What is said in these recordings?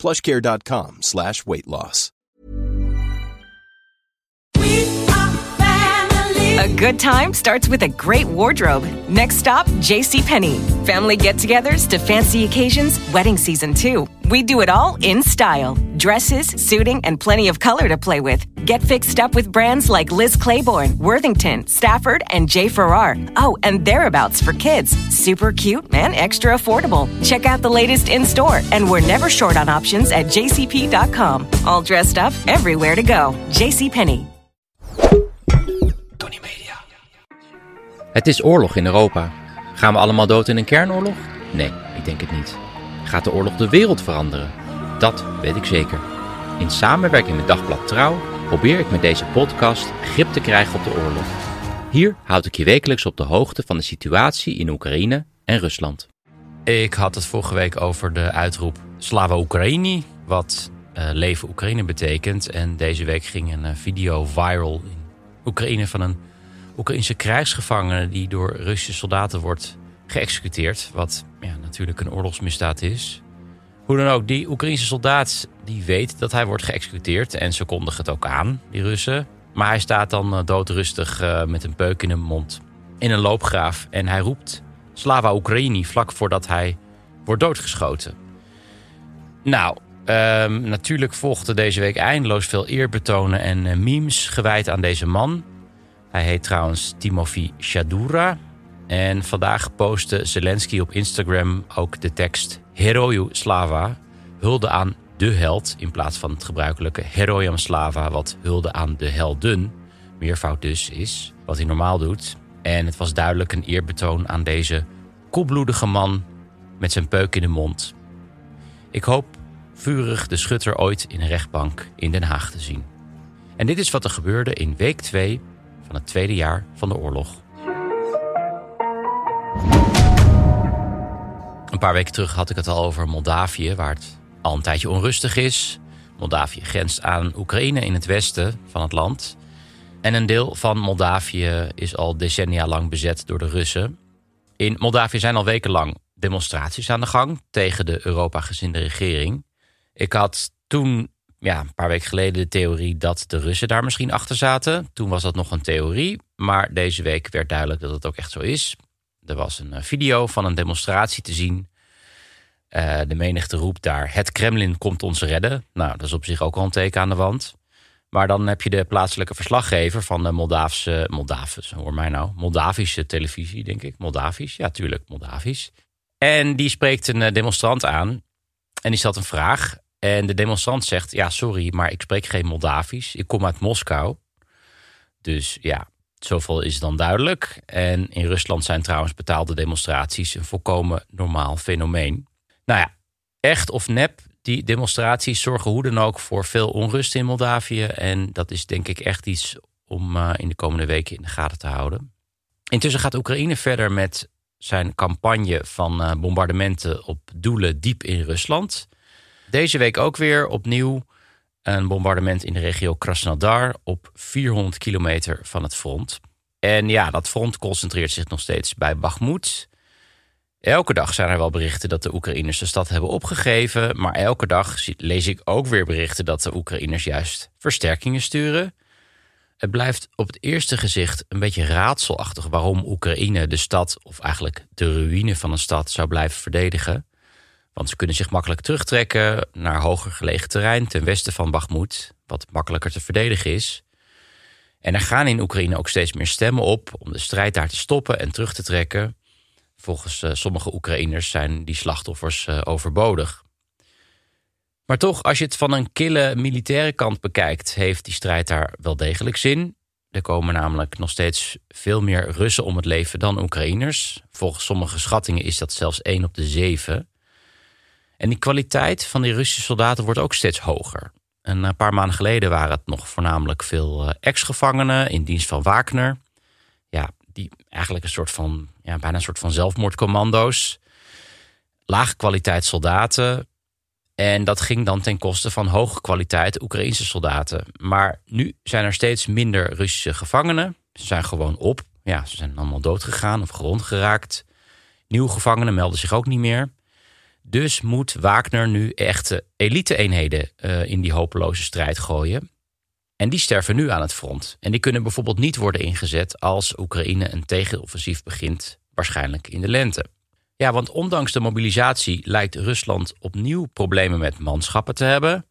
plushcare.com slash weight loss. A good time starts with a great wardrobe. Next stop, JCPenney. Family get togethers to fancy occasions, wedding season too. We do it all in style dresses, suiting, and plenty of color to play with. Get fixed up with brands like Liz Claiborne, Worthington, Stafford, and J. Farrar. Oh, and thereabouts for kids. Super cute and extra affordable. Check out the latest in store, and we're never short on options at jcp.com. All dressed up, everywhere to go. JCPenney. Tony Media. Het is oorlog in Europa. Gaan we allemaal dood in een kernoorlog? Nee, ik denk het niet. Gaat de oorlog de wereld veranderen? Dat weet ik zeker. In samenwerking met Dagblad Trouw probeer ik met deze podcast grip te krijgen op de oorlog. Hier houd ik je wekelijks op de hoogte van de situatie in Oekraïne en Rusland. Ik had het vorige week over de uitroep Slava Oekraïni, wat uh, leven Oekraïne betekent. En deze week ging een uh, video viral in Oekraïne van een Oekraïnse krijgsgevangene die door Russische soldaten wordt geëxecuteerd. Wat ja, natuurlijk een oorlogsmisdaad is. Hoe dan ook, die Oekraïnse soldaat die weet dat hij wordt geëxecuteerd. En ze kondigen het ook aan, die Russen. Maar hij staat dan uh, doodrustig uh, met een peuk in de mond in een loopgraaf. En hij roept Slava Oekraïni vlak voordat hij wordt doodgeschoten. Nou, um, natuurlijk volgden deze week eindeloos veel eerbetonen en uh, memes gewijd aan deze man. Hij heet trouwens Timofey Shadura. En vandaag postte Zelensky op Instagram ook de tekst Heroju Slava, hulde aan de held in plaats van het gebruikelijke Heroyam Slava, wat hulde aan de helden, meervoud dus, is, wat hij normaal doet. En het was duidelijk een eerbetoon aan deze koelbloedige man met zijn peuk in de mond. Ik hoop vurig de schutter ooit in een rechtbank in Den Haag te zien. En dit is wat er gebeurde in week 2 van het tweede jaar van de oorlog. Een paar weken terug had ik het al over Moldavië, waar het al een tijdje onrustig is. Moldavië grenst aan Oekraïne in het westen van het land. En een deel van Moldavië is al decennia lang bezet door de Russen. In Moldavië zijn al wekenlang demonstraties aan de gang tegen de Europa-gezinde regering. Ik had toen, ja, een paar weken geleden, de theorie dat de Russen daar misschien achter zaten. Toen was dat nog een theorie, maar deze week werd duidelijk dat het ook echt zo is. Er was een video van een demonstratie te zien. Uh, de menigte roept daar: Het Kremlin komt ons redden. Nou, dat is op zich ook al een teken aan de wand. Maar dan heb je de plaatselijke verslaggever van de Moldavische, Moldavische, hoor mij nou, Moldavische televisie, denk ik. Moldavisch, ja, tuurlijk, Moldavisch. En die spreekt een demonstrant aan en die stelt een vraag. En de demonstrant zegt: Ja, sorry, maar ik spreek geen Moldavisch. Ik kom uit Moskou. Dus ja, Zoveel is dan duidelijk. En in Rusland zijn trouwens betaalde demonstraties een volkomen normaal fenomeen. Nou ja, echt of nep, die demonstraties zorgen hoe dan ook voor veel onrust in Moldavië. En dat is denk ik echt iets om uh, in de komende weken in de gaten te houden. Intussen gaat Oekraïne verder met zijn campagne van uh, bombardementen op doelen diep in Rusland. Deze week ook weer opnieuw een bombardement in de regio Krasnodar op 400 kilometer van het front. En ja, dat front concentreert zich nog steeds bij Bakhmut. Elke dag zijn er wel berichten dat de Oekraïners de stad hebben opgegeven. Maar elke dag lees ik ook weer berichten dat de Oekraïners juist versterkingen sturen. Het blijft op het eerste gezicht een beetje raadselachtig waarom Oekraïne de stad, of eigenlijk de ruïne van een stad, zou blijven verdedigen. Want ze kunnen zich makkelijk terugtrekken naar hoger gelegen terrein ten westen van Bakhmut, wat makkelijker te verdedigen is. En er gaan in Oekraïne ook steeds meer stemmen op om de strijd daar te stoppen en terug te trekken. Volgens uh, sommige Oekraïners zijn die slachtoffers uh, overbodig. Maar toch, als je het van een kille militaire kant bekijkt, heeft die strijd daar wel degelijk zin. Er komen namelijk nog steeds veel meer Russen om het leven dan Oekraïners. Volgens sommige schattingen is dat zelfs 1 op de 7. En die kwaliteit van die Russische soldaten wordt ook steeds hoger. Een paar maanden geleden waren het nog voornamelijk veel ex-gevangenen in dienst van Wagner. Ja, die eigenlijk een soort van, ja, bijna een soort van zelfmoordcommando's. Lage kwaliteit soldaten. En dat ging dan ten koste van hoge kwaliteit Oekraïnse soldaten. Maar nu zijn er steeds minder Russische gevangenen. Ze zijn gewoon op. Ja, ze zijn allemaal doodgegaan of gewond geraakt. Nieuwe gevangenen melden zich ook niet meer. Dus moet Wagner nu echte elite-eenheden uh, in die hopeloze strijd gooien. En die sterven nu aan het front. En die kunnen bijvoorbeeld niet worden ingezet als Oekraïne een tegenoffensief begint, waarschijnlijk in de lente. Ja, want ondanks de mobilisatie lijkt Rusland opnieuw problemen met manschappen te hebben.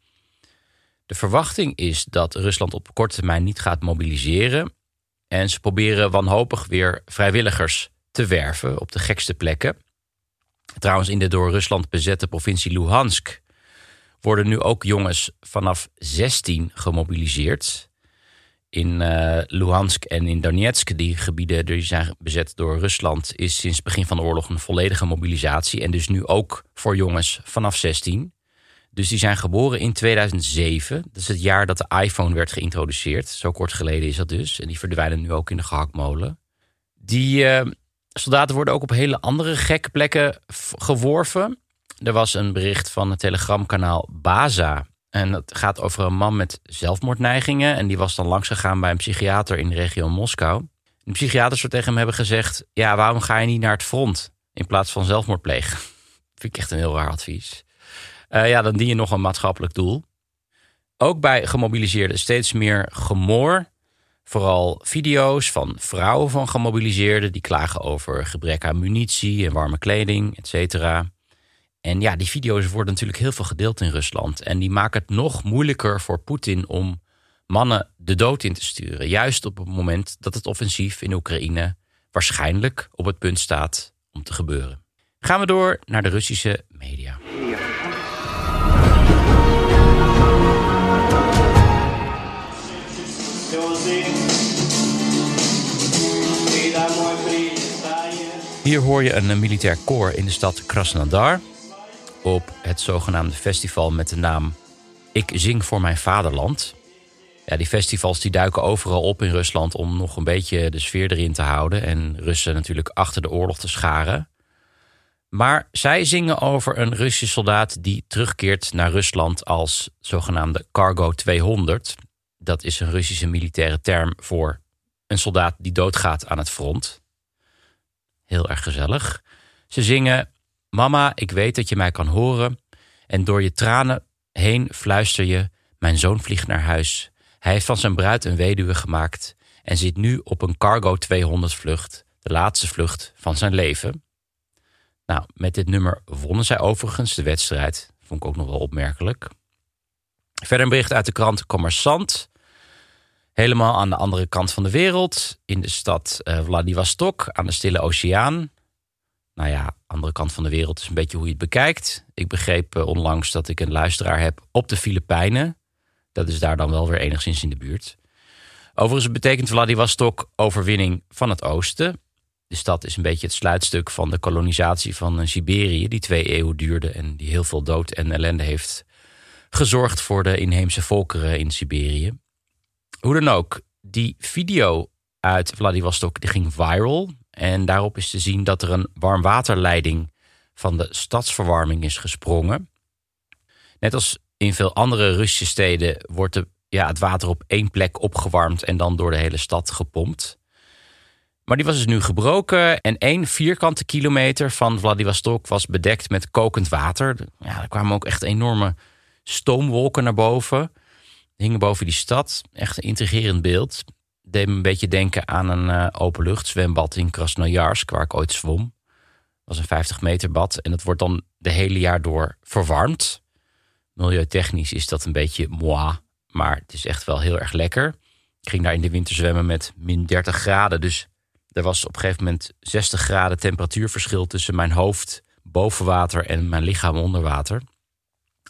De verwachting is dat Rusland op korte termijn niet gaat mobiliseren. En ze proberen wanhopig weer vrijwilligers te werven op de gekste plekken. Trouwens, in de door Rusland bezette provincie Luhansk worden nu ook jongens vanaf 16 gemobiliseerd. In uh, Luhansk en in Donetsk, die gebieden die zijn bezet door Rusland, is sinds het begin van de oorlog een volledige mobilisatie. En dus nu ook voor jongens vanaf 16. Dus die zijn geboren in 2007. Dat is het jaar dat de iPhone werd geïntroduceerd. Zo kort geleden is dat dus. En die verdwijnen nu ook in de gehaktmolen. Die uh, soldaten worden ook op hele andere gekke plekken geworven. Er was een bericht van het telegramkanaal Baza. En dat gaat over een man met zelfmoordneigingen. En die was dan langs gegaan bij een psychiater in de regio Moskou. De psychiater zou tegen hem hebben gezegd: Ja, waarom ga je niet naar het front in plaats van zelfmoord plegen? Vind ik echt een heel raar advies. Uh, ja, dan dien je nog een maatschappelijk doel. Ook bij gemobiliseerden steeds meer gemoor. Vooral video's van vrouwen van gemobiliseerden die klagen over gebrek aan munitie en warme kleding, et cetera. En ja, die video's worden natuurlijk heel veel gedeeld in Rusland. En die maken het nog moeilijker voor Poetin om mannen de dood in te sturen. Juist op het moment dat het offensief in Oekraïne waarschijnlijk op het punt staat om te gebeuren. Gaan we door naar de Russische media. Hier hoor je een militair koor in de stad Krasnodar op het zogenaamde festival met de naam Ik zing voor mijn vaderland. Ja, die festivals die duiken overal op in Rusland om nog een beetje de sfeer erin te houden en Russen natuurlijk achter de oorlog te scharen. Maar zij zingen over een Russische soldaat die terugkeert naar Rusland als zogenaamde Cargo 200. Dat is een Russische militaire term voor een soldaat die doodgaat aan het front. Heel erg gezellig. Ze zingen Mama, ik weet dat je mij kan horen. En door je tranen heen fluister je: Mijn zoon vliegt naar huis. Hij heeft van zijn bruid een weduwe gemaakt en zit nu op een Cargo 200 vlucht, de laatste vlucht van zijn leven. Nou, met dit nummer wonnen zij overigens de wedstrijd. Vond ik ook nog wel opmerkelijk. Verder een bericht uit de krant Commerçant. Helemaal aan de andere kant van de wereld, in de stad uh, Vladivostok, aan de Stille Oceaan. Nou ja, andere kant van de wereld is een beetje hoe je het bekijkt. Ik begreep eh, onlangs dat ik een luisteraar heb op de Filipijnen. Dat is daar dan wel weer enigszins in de buurt. Overigens betekent Vladivostok overwinning van het oosten. De stad is een beetje het sluitstuk van de kolonisatie van Siberië, die twee eeuwen duurde en die heel veel dood en ellende heeft gezorgd voor de inheemse volkeren in Siberië. Hoe dan ook, die video uit Vladivostok die ging viral. En daarop is te zien dat er een warmwaterleiding van de stadsverwarming is gesprongen. Net als in veel andere Russische steden wordt de, ja, het water op één plek opgewarmd en dan door de hele stad gepompt. Maar die was dus nu gebroken en één vierkante kilometer van Vladivostok was bedekt met kokend water. Ja, er kwamen ook echt enorme stoomwolken naar boven. Hingen boven die stad. Echt een intrigerend beeld deed me een beetje denken aan een uh, openluchtzwembad in Krasnojarsk, waar ik ooit zwom. Dat was een 50 meter bad en dat wordt dan de hele jaar door verwarmd. Milieutechnisch is dat een beetje moi, maar het is echt wel heel erg lekker. Ik ging daar in de winter zwemmen met min 30 graden, dus er was op een gegeven moment 60 graden temperatuurverschil tussen mijn hoofd boven water en mijn lichaam onder water.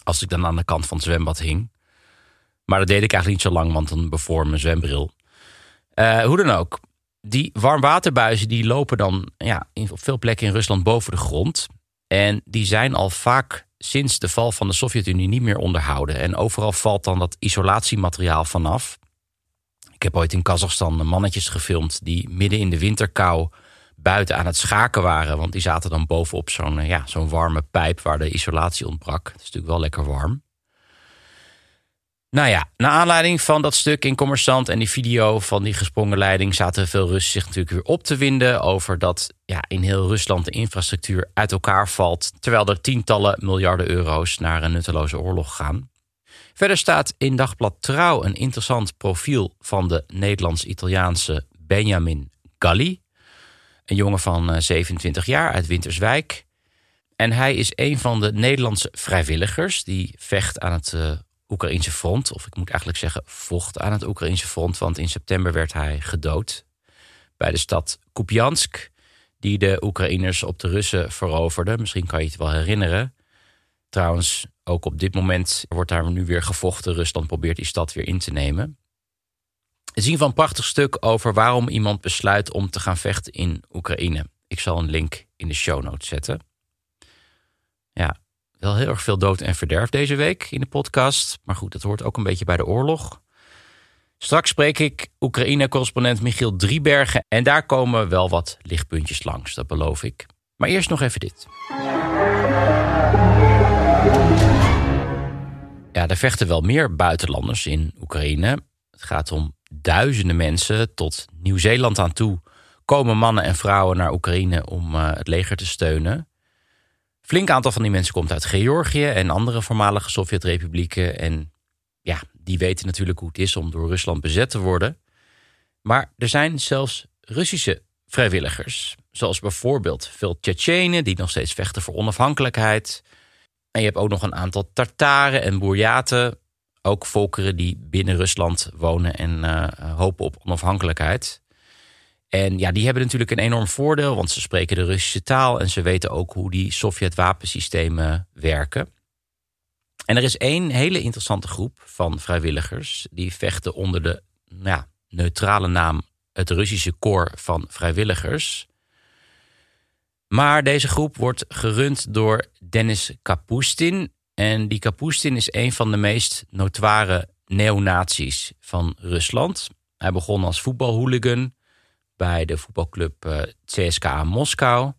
Als ik dan aan de kant van het zwembad hing. Maar dat deed ik eigenlijk niet zo lang, want dan bevoor mijn zwembril. Uh, hoe dan ook, die warmwaterbuizen die lopen dan ja, op veel plekken in Rusland boven de grond. En die zijn al vaak sinds de val van de Sovjet-Unie niet meer onderhouden. En overal valt dan dat isolatiemateriaal vanaf. Ik heb ooit in Kazachstan mannetjes gefilmd die midden in de winterkou buiten aan het schaken waren. Want die zaten dan bovenop zo'n ja, zo'n warme pijp waar de isolatie ontbrak. Het is natuurlijk wel lekker warm. Nou ja, naar aanleiding van dat stuk in Commerçant en die video van die gesprongen leiding zaten veel Russen zich natuurlijk weer op te winden over dat ja, in heel Rusland de infrastructuur uit elkaar valt, terwijl er tientallen miljarden euro's naar een nutteloze oorlog gaan. Verder staat in Dagblad Trouw een interessant profiel van de Nederlands-Italiaanse Benjamin Galli, een jongen van 27 eh, jaar uit Winterswijk. En hij is een van de Nederlandse vrijwilligers die vecht aan het uh, Oekraïnse front. Of ik moet eigenlijk zeggen, vocht aan het Oekraïnse front. Want in september werd hij gedood bij de stad Kupiansk. Die de Oekraïners op de Russen veroverden. Misschien kan je het wel herinneren. Trouwens, ook op dit moment wordt daar nu weer gevochten. Rusland probeert die stad weer in te nemen. We zien van een prachtig stuk over waarom iemand besluit om te gaan vechten in Oekraïne. Ik zal een link in de show notes zetten. Ja, wel heel erg veel dood en verderf deze week in de podcast. Maar goed, dat hoort ook een beetje bij de oorlog. Straks spreek ik Oekraïne-correspondent Michiel Driebergen. En daar komen wel wat lichtpuntjes langs, dat beloof ik. Maar eerst nog even dit. Ja, er vechten wel meer buitenlanders in Oekraïne. Het gaat om duizenden mensen tot Nieuw-Zeeland aan toe. Komen mannen en vrouwen naar Oekraïne om uh, het leger te steunen. Flink aantal van die mensen komt uit Georgië en andere voormalige Sovjet-republieken. En ja, die weten natuurlijk hoe het is om door Rusland bezet te worden. Maar er zijn zelfs Russische vrijwilligers. Zoals bijvoorbeeld veel Tsjetsjenen die nog steeds vechten voor onafhankelijkheid. En je hebt ook nog een aantal Tartaren en Boerjaten. Ook volkeren die binnen Rusland wonen en uh, hopen op onafhankelijkheid. En ja, die hebben natuurlijk een enorm voordeel, want ze spreken de Russische taal en ze weten ook hoe die Sovjet-wapensystemen werken. En er is één hele interessante groep van vrijwilligers die vechten onder de ja, neutrale naam het Russische Korps van Vrijwilligers. Maar deze groep wordt gerund door Dennis Kapustin. En die Kapustin is een van de meest notoire neonazies van Rusland. Hij begon als voetbalhooligan bij de voetbalclub eh, CSKA Moskou.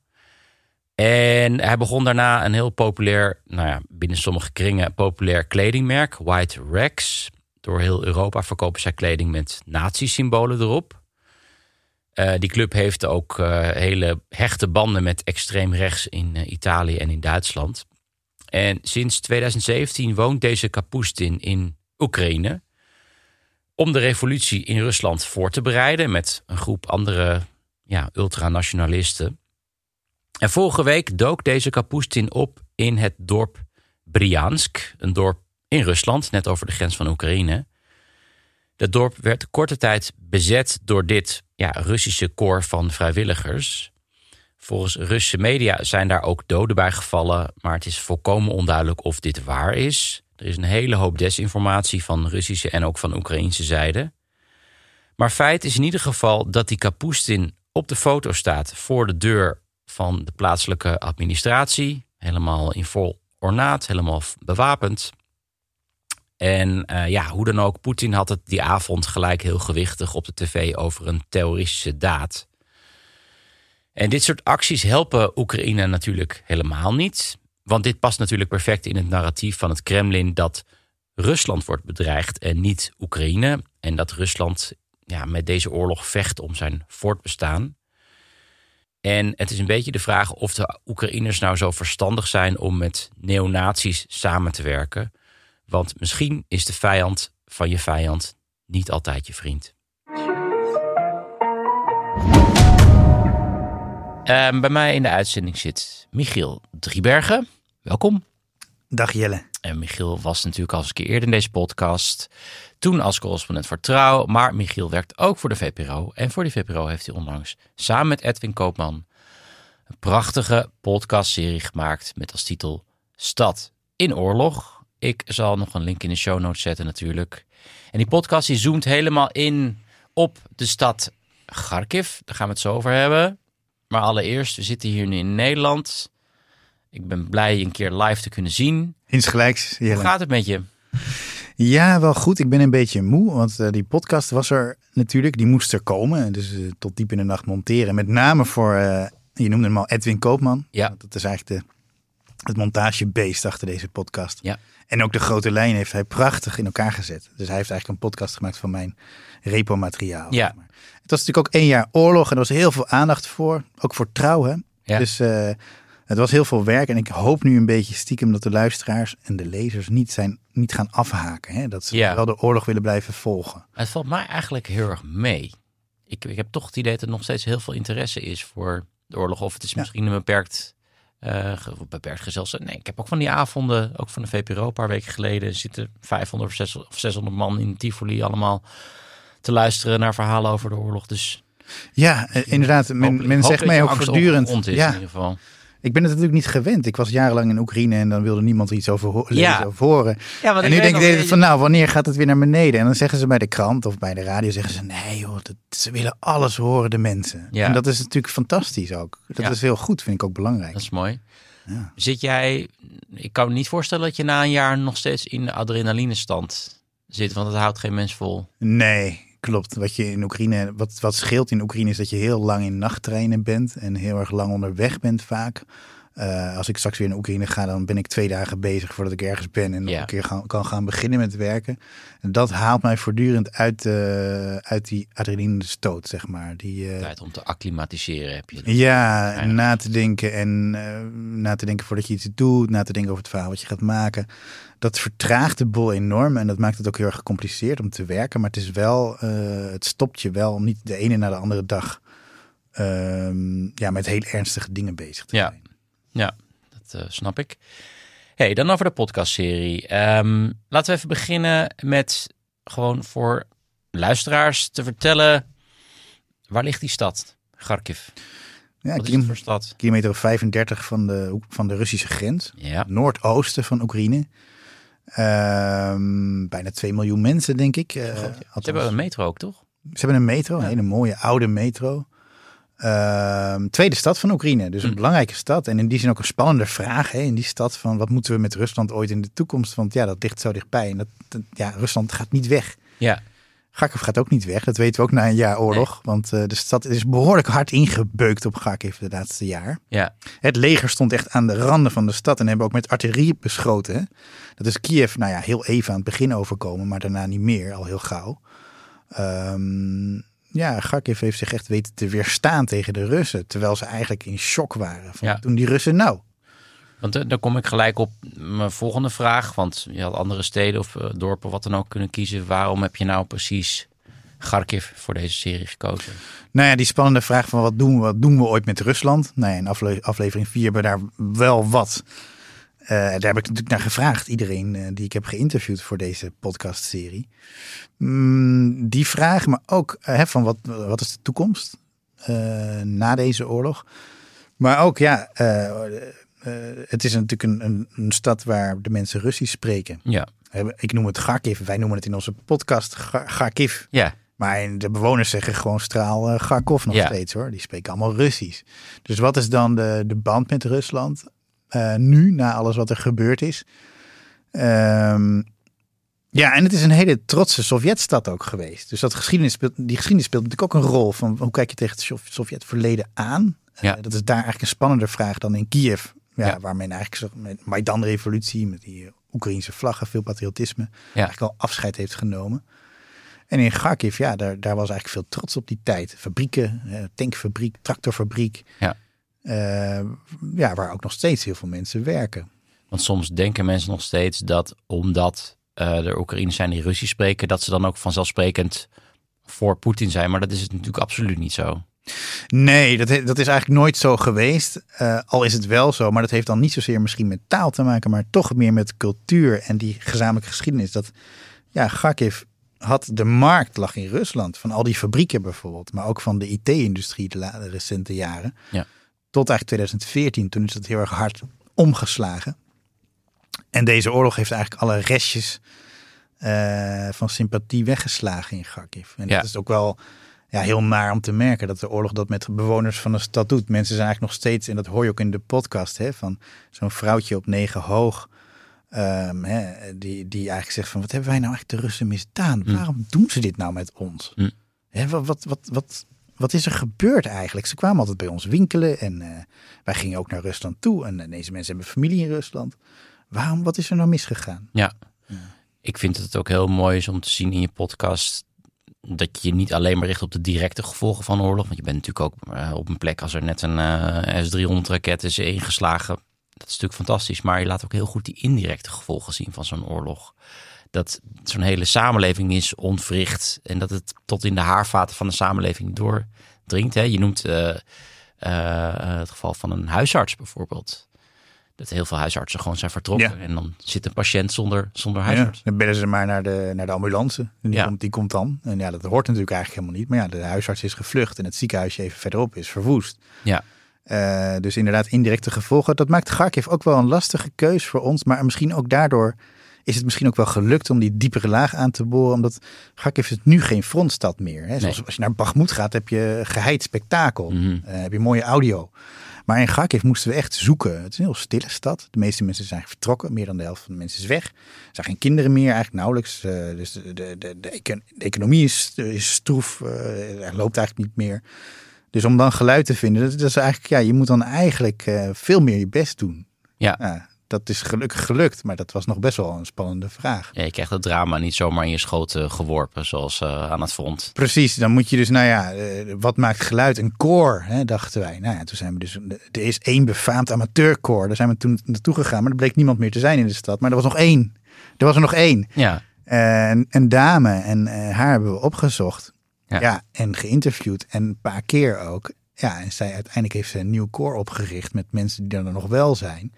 En hij begon daarna een heel populair, nou ja, binnen sommige kringen populair kledingmerk, White Rex. Door heel Europa verkopen zij kleding met nazi-symbolen erop. Uh, die club heeft ook uh, hele hechte banden met extreem rechts in Italië en in Duitsland. En sinds 2017 woont deze Kapustin in Oekraïne om de revolutie in Rusland voor te bereiden met een groep andere ja, ultranationalisten. En vorige week dook deze Kapustin op in het dorp Briansk, een dorp in Rusland, net over de grens van Oekraïne. Dat dorp werd korte tijd bezet door dit ja, Russische koor van vrijwilligers. Volgens Russische media zijn daar ook doden bij gevallen, maar het is volkomen onduidelijk of dit waar is. Er is een hele hoop desinformatie van Russische en ook van Oekraïnse zijde. Maar feit is in ieder geval dat die Kapustin op de foto staat voor de deur van de plaatselijke administratie. Helemaal in vol ornaat, helemaal bewapend. En uh, ja, hoe dan ook, Poetin had het die avond gelijk heel gewichtig op de tv over een terroristische daad. En dit soort acties helpen Oekraïne natuurlijk helemaal niet. Want dit past natuurlijk perfect in het narratief van het Kremlin dat Rusland wordt bedreigd en niet Oekraïne. En dat Rusland ja, met deze oorlog vecht om zijn voortbestaan. En het is een beetje de vraag of de Oekraïners nou zo verstandig zijn om met neonazies samen te werken. Want misschien is de vijand van je vijand niet altijd je vriend. Uh, bij mij in de uitzending zit Michiel Driebergen. Welkom. Dag Jelle. En Michiel was natuurlijk al eens een keer eerder in deze podcast. Toen als correspondent voor Trouw. Maar Michiel werkt ook voor de VPRO. En voor die VPRO heeft hij onlangs samen met Edwin Koopman... een prachtige podcastserie gemaakt met als titel Stad in Oorlog. Ik zal nog een link in de show notes zetten natuurlijk. En die podcast die zoomt helemaal in op de stad Kharkiv. Daar gaan we het zo over hebben. Maar allereerst, we zitten hier nu in Nederland. Ik ben blij een keer live te kunnen zien. Insgelijks. Hoe gaat het met je? Ja, wel goed. Ik ben een beetje moe, want eh, die podcast was er natuurlijk. Die moest er komen. Dus eh, tot diep in de nacht monteren. Met name voor, eh, je noemde hem al Edwin Koopman. Ja. Dat is eigenlijk de, het montagebeest achter deze podcast. Ja. En ook de grote lijn heeft hij prachtig in elkaar gezet. Dus hij heeft eigenlijk een podcast gemaakt van mijn repo-materiaal. Ja. zeg maar. Het was natuurlijk ook één jaar oorlog en er was heel veel aandacht voor. Ook voor trouw, hè? Ja. Dus het was heel veel werk. En ik hoop nu een beetje stiekem dat de luisteraars en de lezers niet, zijn, niet gaan afhaken. Hè? Dat ze Ja. wel de oorlog willen blijven volgen. Het valt mij eigenlijk heel erg mee. Ik, ik heb toch het idee dat er nog steeds heel veel interesse is voor de oorlog. Of het is Ja. misschien een beperkt, eh, beperkt gezelschap. Nee, ik heb ook van die avonden, ook van de VPRO een paar weken geleden, zitten 500 of 600 of 600 man in Tivoli allemaal te luisteren naar verhalen over de oorlog. Dus Ja, eh, inderdaad. Men, zegt mij ook voortdurend. is in Ja, ieder geval. Ik ben het natuurlijk niet gewend. Ik was jarenlang in Oekraïne en dan wilde niemand er iets over ho- Ja. horen. Ja, want En nu denk ik van, nou, wanneer gaat het weer naar beneden? En dan zeggen ze bij de krant of bij de radio, zeggen ze, nee joh, dat, ze willen alles horen, de mensen. Ja. En dat is natuurlijk fantastisch ook. Dat Ja. is heel goed, vind ik ook belangrijk. Dat is mooi. Ja. Zit jij, ik kan me niet voorstellen dat je na een jaar nog steeds in de adrenalinestand zit, want het houdt geen mens vol. Nee, klopt. Wat je in Oekraïne, wat, wat scheelt in Oekraïne is dat je heel lang in nachttreinen bent en heel erg lang onderweg bent vaak. Eh, als ik straks weer naar Oekraïne ga, dan ben ik twee dagen bezig voordat ik ergens ben en nog Ja. een keer gaan, kan gaan beginnen met werken. En dat haalt mij voortdurend uit, eh, uit die adrenaline stoot, zeg maar. Die, eh, Tijd om te acclimatiseren heb je. Ja, na te denken en na te denken voordat je iets doet, na te denken over het verhaal wat je gaat maken. Dat vertraagt de bol enorm en dat maakt het ook heel erg gecompliceerd om te werken. Maar het is wel, het stopt je wel om niet de ene na de andere dag ehm, ja, met heel ernstige dingen bezig te zijn. Ja, dat eh, snap ik. Hey, dan over de podcastserie. Ehm, laten we even beginnen met gewoon voor luisteraars te vertellen. Waar ligt die stad? Kharkiv. Ja, Wat is voor stad? kilometer of 35 van de, van de Russische grens. Ja, Noordoosten van Oekraïne. Ehm, bijna 2 miljoen mensen, denk ik. Eh, Ze hebben een metro ook, toch? Ze hebben een metro, een Ja. hele mooie oude metro. Ehm, tweede stad van Oekraïne, dus een Hm. belangrijke stad. En in die zin ook een spannende vraag hè, in die stad van wat moeten we met Rusland ooit in de toekomst? Want ja, dat ligt zo dichtbij. En dat, dat- ja, Rusland gaat niet weg. Ja, Kharkiv gaat ook niet weg. Dat weten we ook na een jaar oorlog. Want eh, de stad is behoorlijk hard ingebeukt op Kharkiv de laatste jaar. ja, Het leger stond echt aan de randen van de stad en hebben ook met artillerie beschoten. Dat is Kiev, nou ja, heel even aan het begin overkomen, maar daarna niet meer, al heel gauw. Ehm, ja, Kharkiv heeft zich echt weten te weerstaan tegen de Russen, terwijl ze eigenlijk in shock waren. Van, Ja. Toen die Russen nou. want eh, dan kom ik gelijk op mijn volgende vraag. Want je had andere steden of eh, dorpen, wat dan ook, kunnen kiezen. Waarom heb je nou precies Kharkiv voor deze serie gekozen? Nou ja, die spannende vraag van wat doen we, wat doen we ooit met Rusland? Nou ja, in afle- aflevering 4 hebben we daar wel wat. Eh, daar heb ik natuurlijk naar gevraagd, iedereen eh, die ik heb geïnterviewd voor deze podcastserie. Mm, die vraag, maar ook eh, hè, van wat, wat is de toekomst na deze oorlog? Maar ook, ja, het is natuurlijk een, een, een stad waar de mensen Russisch spreken. Ja, Ik noem het Kharkiv, wij noemen het in onze podcast Ga- Kharkiv. ja, Maar de bewoners zeggen gewoon straal uh, Kharkov nog Ja. steeds hoor. Die spreken allemaal Russisch. Dus wat is dan de, de band met Rusland eh, nu, na alles wat er gebeurd is? Ehm, ja, en het is een hele trotse Sovjetstad ook geweest. Dus dat geschiedenis speelt, die geschiedenis speelt natuurlijk ook een rol van hoe kijk je tegen het Sov- Sovjetverleden aan? Eh, Ja. dat is daar eigenlijk een spannender vraag dan in Kiev. Ja, Ja. Waar men eigenlijk zo- met Maidan-revolutie, met die Oekraïnse vlaggen, veel patriotisme, Ja. eigenlijk al afscheid heeft genomen. En in Kharkiv, ja, daar, daar was eigenlijk veel trots op die tijd. Fabrieken, eh, tankfabriek, tractorfabriek. Ja. Eh, ja, waar ook nog steeds heel veel mensen werken. Want soms denken mensen nog steeds dat omdat eh er Oekraïners zijn die Russisch spreken, dat ze dan ook vanzelfsprekend voor Poetin zijn. Maar dat is het natuurlijk absoluut niet zo. Nee, dat, dat is eigenlijk nooit zo geweest. Eh, al is het wel zo, maar dat heeft dan niet zozeer misschien met taal te maken, maar toch meer met cultuur en die gezamenlijke geschiedenis. Dat ja, Kharkiv had de markt lag in Rusland van al die fabrieken bijvoorbeeld, maar ook van de IT-industrie de, de recente jaren. Ja. Tot eigenlijk 2014, toen is dat heel erg hard omgeslagen. En deze oorlog heeft eigenlijk alle restjes eh, van sympathie weggeslagen in Kharkiv. En Ja. dat is ook wel ja, heel naar om te merken dat de oorlog dat met bewoners van de stad doet. Mensen zijn eigenlijk nog steeds, en dat hoor je ook in de podcast, hè, van zo'n vrouwtje op negen hoog. ehm, hè, die, die eigenlijk zegt van wat hebben wij nou eigenlijk de Russen misdaan? Mm. Waarom doen ze dit nou met ons? Mm. Hè, wat, wat, wat, wat, wat is er gebeurd eigenlijk? Ze kwamen altijd bij ons winkelen en eh, wij gingen ook naar Rusland toe. En eh, deze mensen hebben familie in Rusland. Waarom, wat is er nou misgegaan? Ja. Ik vind het ook heel mooi is om te zien in je podcast dat je je niet alleen maar richt op de directe gevolgen van oorlog. Want je bent natuurlijk ook eh, op een plek als er net een eh, S-300 raket is ingeslagen. Dat is natuurlijk fantastisch. Maar je laat ook heel goed die indirecte gevolgen zien van zo'n oorlog. Dat zo'n hele samenleving is ontwricht. En dat het tot in de haarvaten van de samenleving doordringt. Hè. Je noemt eh, eh, het geval van een huisarts bijvoorbeeld. Dat heel veel huisartsen gewoon zijn vertrokken. Ja. En dan zit een patiënt zonder, zonder Ja, huisarts. dan bellen ze maar naar de, naar de ambulance. En die, Ja. komt, die komt dan. En ja, dat hoort natuurlijk eigenlijk helemaal niet. Maar ja, de huisarts is gevlucht en het ziekenhuisje even verderop is verwoest. Ja. Eh, dus inderdaad, indirecte gevolgen. Dat maakt Kharkiv ook wel een lastige keus voor ons. Maar misschien ook daardoor is het misschien ook wel gelukt om die diepere laag aan te boren. Omdat Kharkiv is nu geen frontstad meer. Hè. Zoals Nee. als je naar Bakhmut gaat, heb je geheid spektakel. Mhm. Eh, heb je mooie audio. Maar in Kharkiv moesten we echt zoeken. Het is een heel stille stad. De meeste mensen zijn vertrokken. Meer dan de helft van de mensen is weg. Er zijn geen kinderen meer, eigenlijk nauwelijks. Eh, dus de, de, de, de, econ- de economie is, is stroef. eh, er loopt eigenlijk niet meer. Dus om dan geluid te vinden, dat, dat is eigenlijk, ja, je moet dan eigenlijk veel meer je best doen. Ja. Ja, dat is gelukkig gelukt, maar dat was nog best wel een spannende vraag. Ja, je krijgt het drama niet zomaar in je schoot geworpen, zoals eh, aan het front. Precies, dan moet je dus, nou ja, eh, wat maakt geluid? Een koor, hè, dachten wij. Nou ja, toen zijn we dus, er is één befaamd amateurkoor. Daar zijn we toen naartoe gegaan, maar er bleek niemand meer te zijn in de stad. Maar er was nog één. Er was er nog één. Ja, En een dame, en eh, haar hebben we opgezocht. Ja. Ja. en geïnterviewd. En een paar keer ook. Ja, en zij uiteindelijk heeft ze een nieuw koor opgericht met mensen die er nog wel zijn.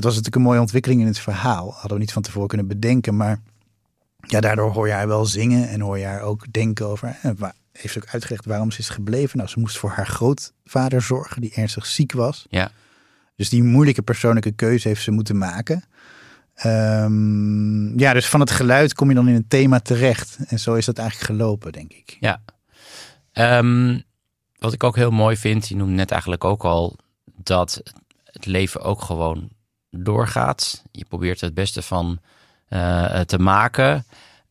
Dat was natuurlijk een mooie ontwikkeling in het verhaal. Hadden we niet van tevoren kunnen bedenken. Maar ja, daardoor hoor je haar wel zingen en hoor je haar ook denken over. En wa- heeft ze ook uitgelegd waarom ze is gebleven. Nou, ze moest voor haar grootvader zorgen, die ernstig ziek was. ja. Dus die moeilijke persoonlijke keuze heeft ze moeten maken. Ehm, ja, dus van het geluid kom je dan in een thema terecht. En zo is dat eigenlijk gelopen, denk ik. ja. Ehm, wat ik ook heel mooi vind, je noemde net eigenlijk ook al, dat het leven ook gewoon doorgaat. Je probeert er het beste van eh, te maken.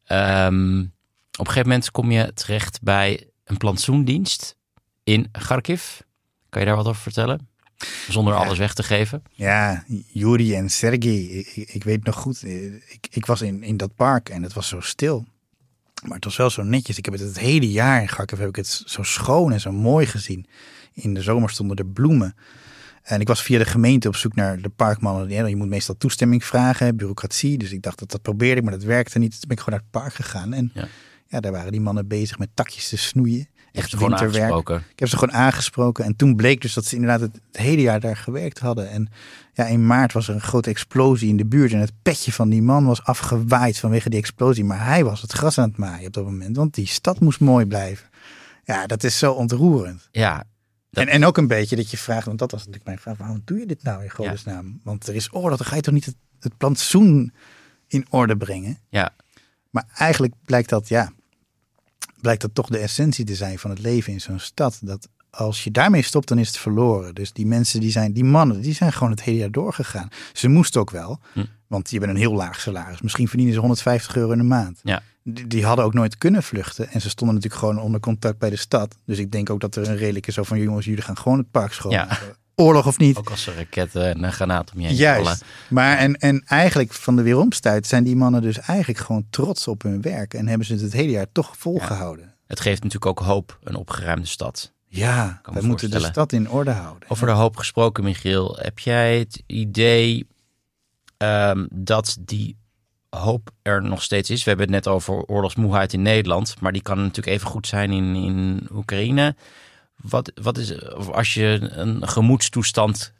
Ehm, op een gegeven moment kom je terecht bij een plantsoendienst in Kharkiv. Kan je daar wat over vertellen? Zonder Ja. alles weg te geven. Ja, Yuri en Sergej, ik, ik weet nog goed. eh, Ik, ik was in, in dat park en het was zo stil. Maar het was wel zo netjes. Ik heb het het hele jaar in Kharkiv heb ik het zo schoon en zo mooi gezien. In de zomer stonden er bloemen. En ik was via de gemeente op zoek naar de parkmannen. Je moet meestal toestemming vragen, bureaucratie. Dus ik dacht dat dat probeerde ik, maar dat werkte niet. Toen ben ik gewoon naar het park gegaan. En Ja. ja, daar waren die mannen bezig met takjes te snoeien. Echt winterwerk. Ik heb ze gewoon aangesproken. En toen bleek dus dat ze inderdaad het, het hele jaar daar gewerkt hadden. En ja, in maart was er een grote explosie in de buurt. En het petje van die man was afgewaaid vanwege die explosie. Maar hij was het gras aan het maaien op dat moment. Want die stad moest mooi blijven. Ja, dat is zo ontroerend. Ja, Dat- En, en ook een beetje dat je vraagt, want dat was natuurlijk mijn vraag. Waarom doe je dit nou in godesnaam? Want er is oorlog, dan ga je toch niet het, het plantsoen in orde brengen? ja, Maar eigenlijk blijkt dat, ja, blijkt dat toch de essentie te zijn van het leven in zo'n stad. Dat als je daarmee stopt, dan is het verloren. Dus die mensen, die zijn, die mannen, die zijn gewoon het hele jaar doorgegaan. Ze moesten ook wel, Hm. want je bent een heel laag salaris. Misschien verdienen ze 150 euro in de maand. ja. Die, die hadden ook nooit kunnen vluchten. En ze stonden natuurlijk gewoon onder contact bij de stad. Dus ik denk ook dat er een redelijke zo van, jongens, jullie gaan gewoon het park schoon. Ja. Oorlog of niet. Ook als er raketten en een granaat om je heen vallen. Juist. Maar en, en eigenlijk van de weeromstuit zijn die mannen dus eigenlijk gewoon trots op hun werk. En hebben ze het het hele jaar toch volgehouden. Het geeft natuurlijk ook hoop, een opgeruimde stad. Ja, we moeten de voorstellen. stad in orde houden. Over de hoop gesproken, Michiel. Heb jij het idee ehm, dat die hoop er nog steeds is? We hebben het net over oorlogsmoeheid in Nederland. Maar die kan natuurlijk even goed zijn in, in Oekraïne. Wat, wat is, of als je een gemoedstoestand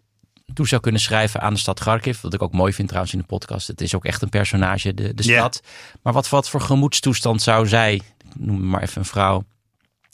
toe zou kunnen schrijven aan de stad Kharkiv. Wat ik ook mooi vind trouwens in de podcast. Het is ook echt een personage, de, de stad. Maar wat, wat voor gemoedstoestand zou zij, ik noem maar even een vrouw,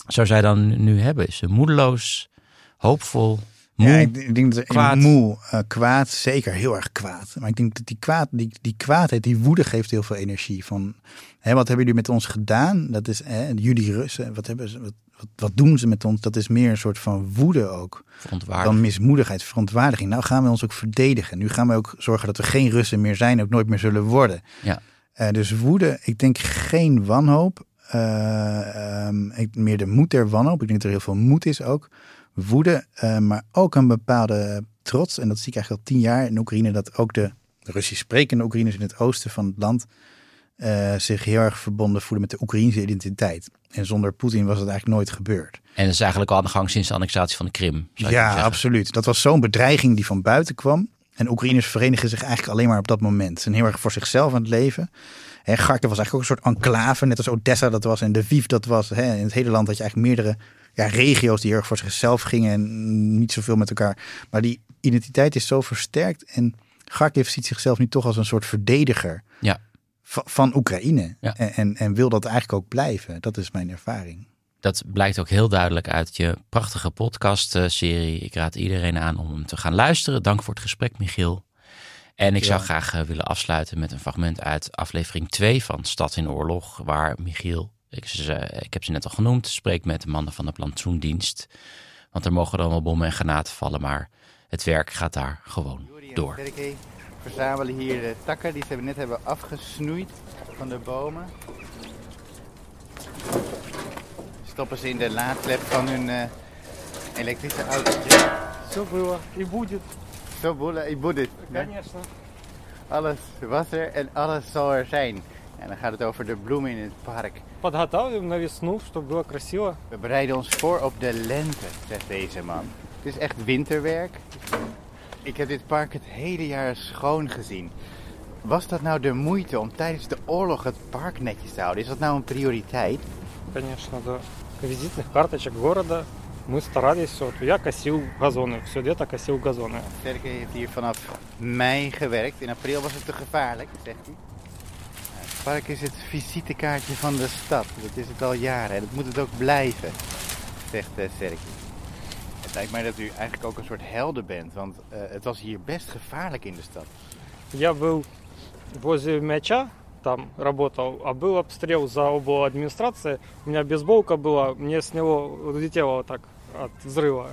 zou zij dan nu hebben? Is ze moedeloos, hoopvol? Moe, ja, ik, denk dat kwaad. moe, eh, kwaad, zeker heel erg kwaad. Maar ik denk dat die kwaad, die, die kwaadheid, die woede geeft heel veel energie. Van, hè, wat hebben jullie met ons gedaan? Dat is hè, jullie Russen. Wat, hebben ze, wat, wat, wat doen ze met ons? Dat is meer een soort van woede ook. Dan mismoedigheid, verontwaardiging. Nou gaan we ons ook verdedigen. Nu gaan we ook zorgen dat we geen Russen meer zijn, ook nooit meer zullen worden. Ja. Eh, dus woede, ik denk geen wanhoop. Ehm, ik, meer de moed der wanhoop. Ik denk dat er heel veel moed is ook. Woede, eh, maar ook een bepaalde trots. En dat zie ik eigenlijk al tien jaar in Oekraïne. Dat ook de Russisch sprekende Oekraïners in het oosten van het land eh, zich heel erg verbonden voelen met de Oekraïnse identiteit. En zonder Poetin was het eigenlijk nooit gebeurd. En dat is eigenlijk al aan de gang sinds de annexatie van de Krim. Ja, absoluut. Dat was zo'n bedreiging die van buiten kwam. En Oekraïners verenigen zich eigenlijk alleen maar op dat moment. Ze zijn heel erg voor zichzelf aan het leven. En Kharkiv was eigenlijk ook een soort enclave, net als Odessa dat was en Lviv dat was. Hè. In het hele land had je eigenlijk meerdere ja, regio's die heel erg voor zichzelf gingen en niet zoveel met elkaar. Maar die identiteit is zo versterkt en Kharkiv ziet zichzelf nu toch als een soort verdediger Ja. va- van Oekraïne. Ja. En, en, en wil dat eigenlijk ook blijven. Dat is mijn ervaring. Dat blijkt ook heel duidelijk uit je prachtige podcast-serie. Ik raad iedereen aan om hem te gaan luisteren. Dank voor het gesprek, Michiel. En ik zou graag eh, willen afsluiten met een fragment uit aflevering 2 van Stad in Oorlog, waar Michiel, ik, heb ze net al genoemd, spreekt met de mannen van de plantsoendienst. Want er mogen dan wel bommen en granaten vallen, maar het werk gaat daar gewoon door. Verzamelen hier de takken die ze net hebben afgesnoeid van de bomen. Stoppen ze in de laadklep van hun eh, elektrische auto? Zo broer, je moet het. Zo boelen, ik moet het. конечно. Alles was er en alles zal er zijn. En dan gaat het over de bloemen in het park. Подготавливаем на весну, чтобы было красиво. We bereiden ons voor op de lente, zegt deze man. Het is echt winterwerk. Ik heb dit park het hele jaar schoon gezien. Was dat nou de moeite om tijdens de oorlog het park netjes te houden? Is dat nou een prioriteit? Конечно, да. Визитных карточек города. Мы старались, вот я косил газоны, все лето косил газоны. Sergej heeft hier vanaf mei gewerkt. In april was het te gevaarlijk, zegt hij. Het park is het visitekaartje van de stad. Dat is het al jaren en dat moet het ook blijven, zegt eh, Sergej. Het lijkt mij dat u eigenlijk ook een soort helden bent, want eh, het was hier best gevaarlijk in de stad. Я был возле мяча, там работал, а был обстрел за обло администрации. У меня бейсболка была, мне с него улетело вот так от взрыва.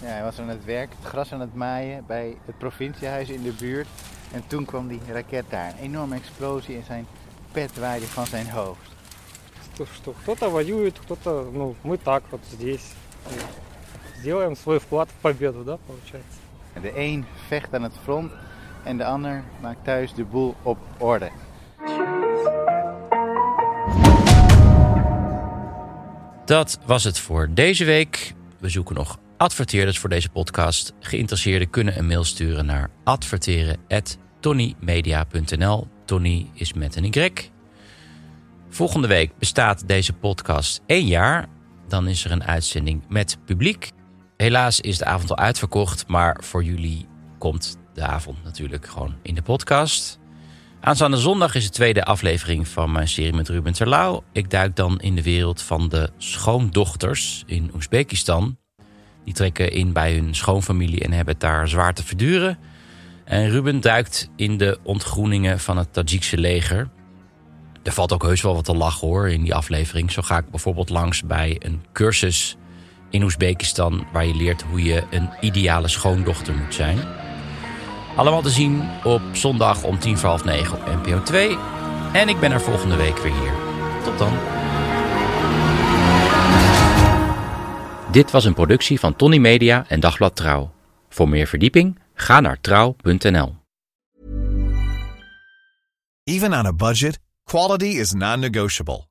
Ja, hij was aan het werk, het gras aan het maaien bij het provinciehuis in de buurt. En toen kwam die raket daar. Een enorme explosie en zijn pet waaide van zijn hoofd. Что, что кто-то воюет, кто-то, ну, мы так вот здесь. И Сделаем свой вклад в победу, да, получается. En de een vecht aan het front en de ander maakt thuis de boel op orde. Dat was het voor deze week. We zoeken nog adverteerders voor deze podcast. Geïnteresseerden kunnen een mail sturen naar adverteren.tonnymedia.nl. Tony is met een Y. Volgende week bestaat deze podcast één jaar. Dan is er een uitzending met publiek. Helaas is de avond al uitverkocht, maar voor jullie komt de avond natuurlijk gewoon in de podcast. Aanstaande zondag is de tweede aflevering van mijn serie met Ruben Terlouw. Ik duik dan in de wereld van de schoondochters in Oezbekistan. Die trekken in bij hun schoonfamilie en hebben het daar zwaar te verduren. En Ruben duikt in de ontgroeningen van het Tajikse leger. Er valt ook heus wel wat te lachen hoor in die aflevering. Zo ga ik bijvoorbeeld langs bij een cursus in Oezbekistan... waar je leert hoe je een ideale schoondochter moet zijn... Allemaal te zien op zondag om tien voor half negen op NPO 2. En ik ben er volgende week weer hier. Tot dan. Dit was een productie van Tony Media en Dagblad Trouw. Voor meer verdieping ga naar trouw.nl. Even on a budget, quality is non-negotiable.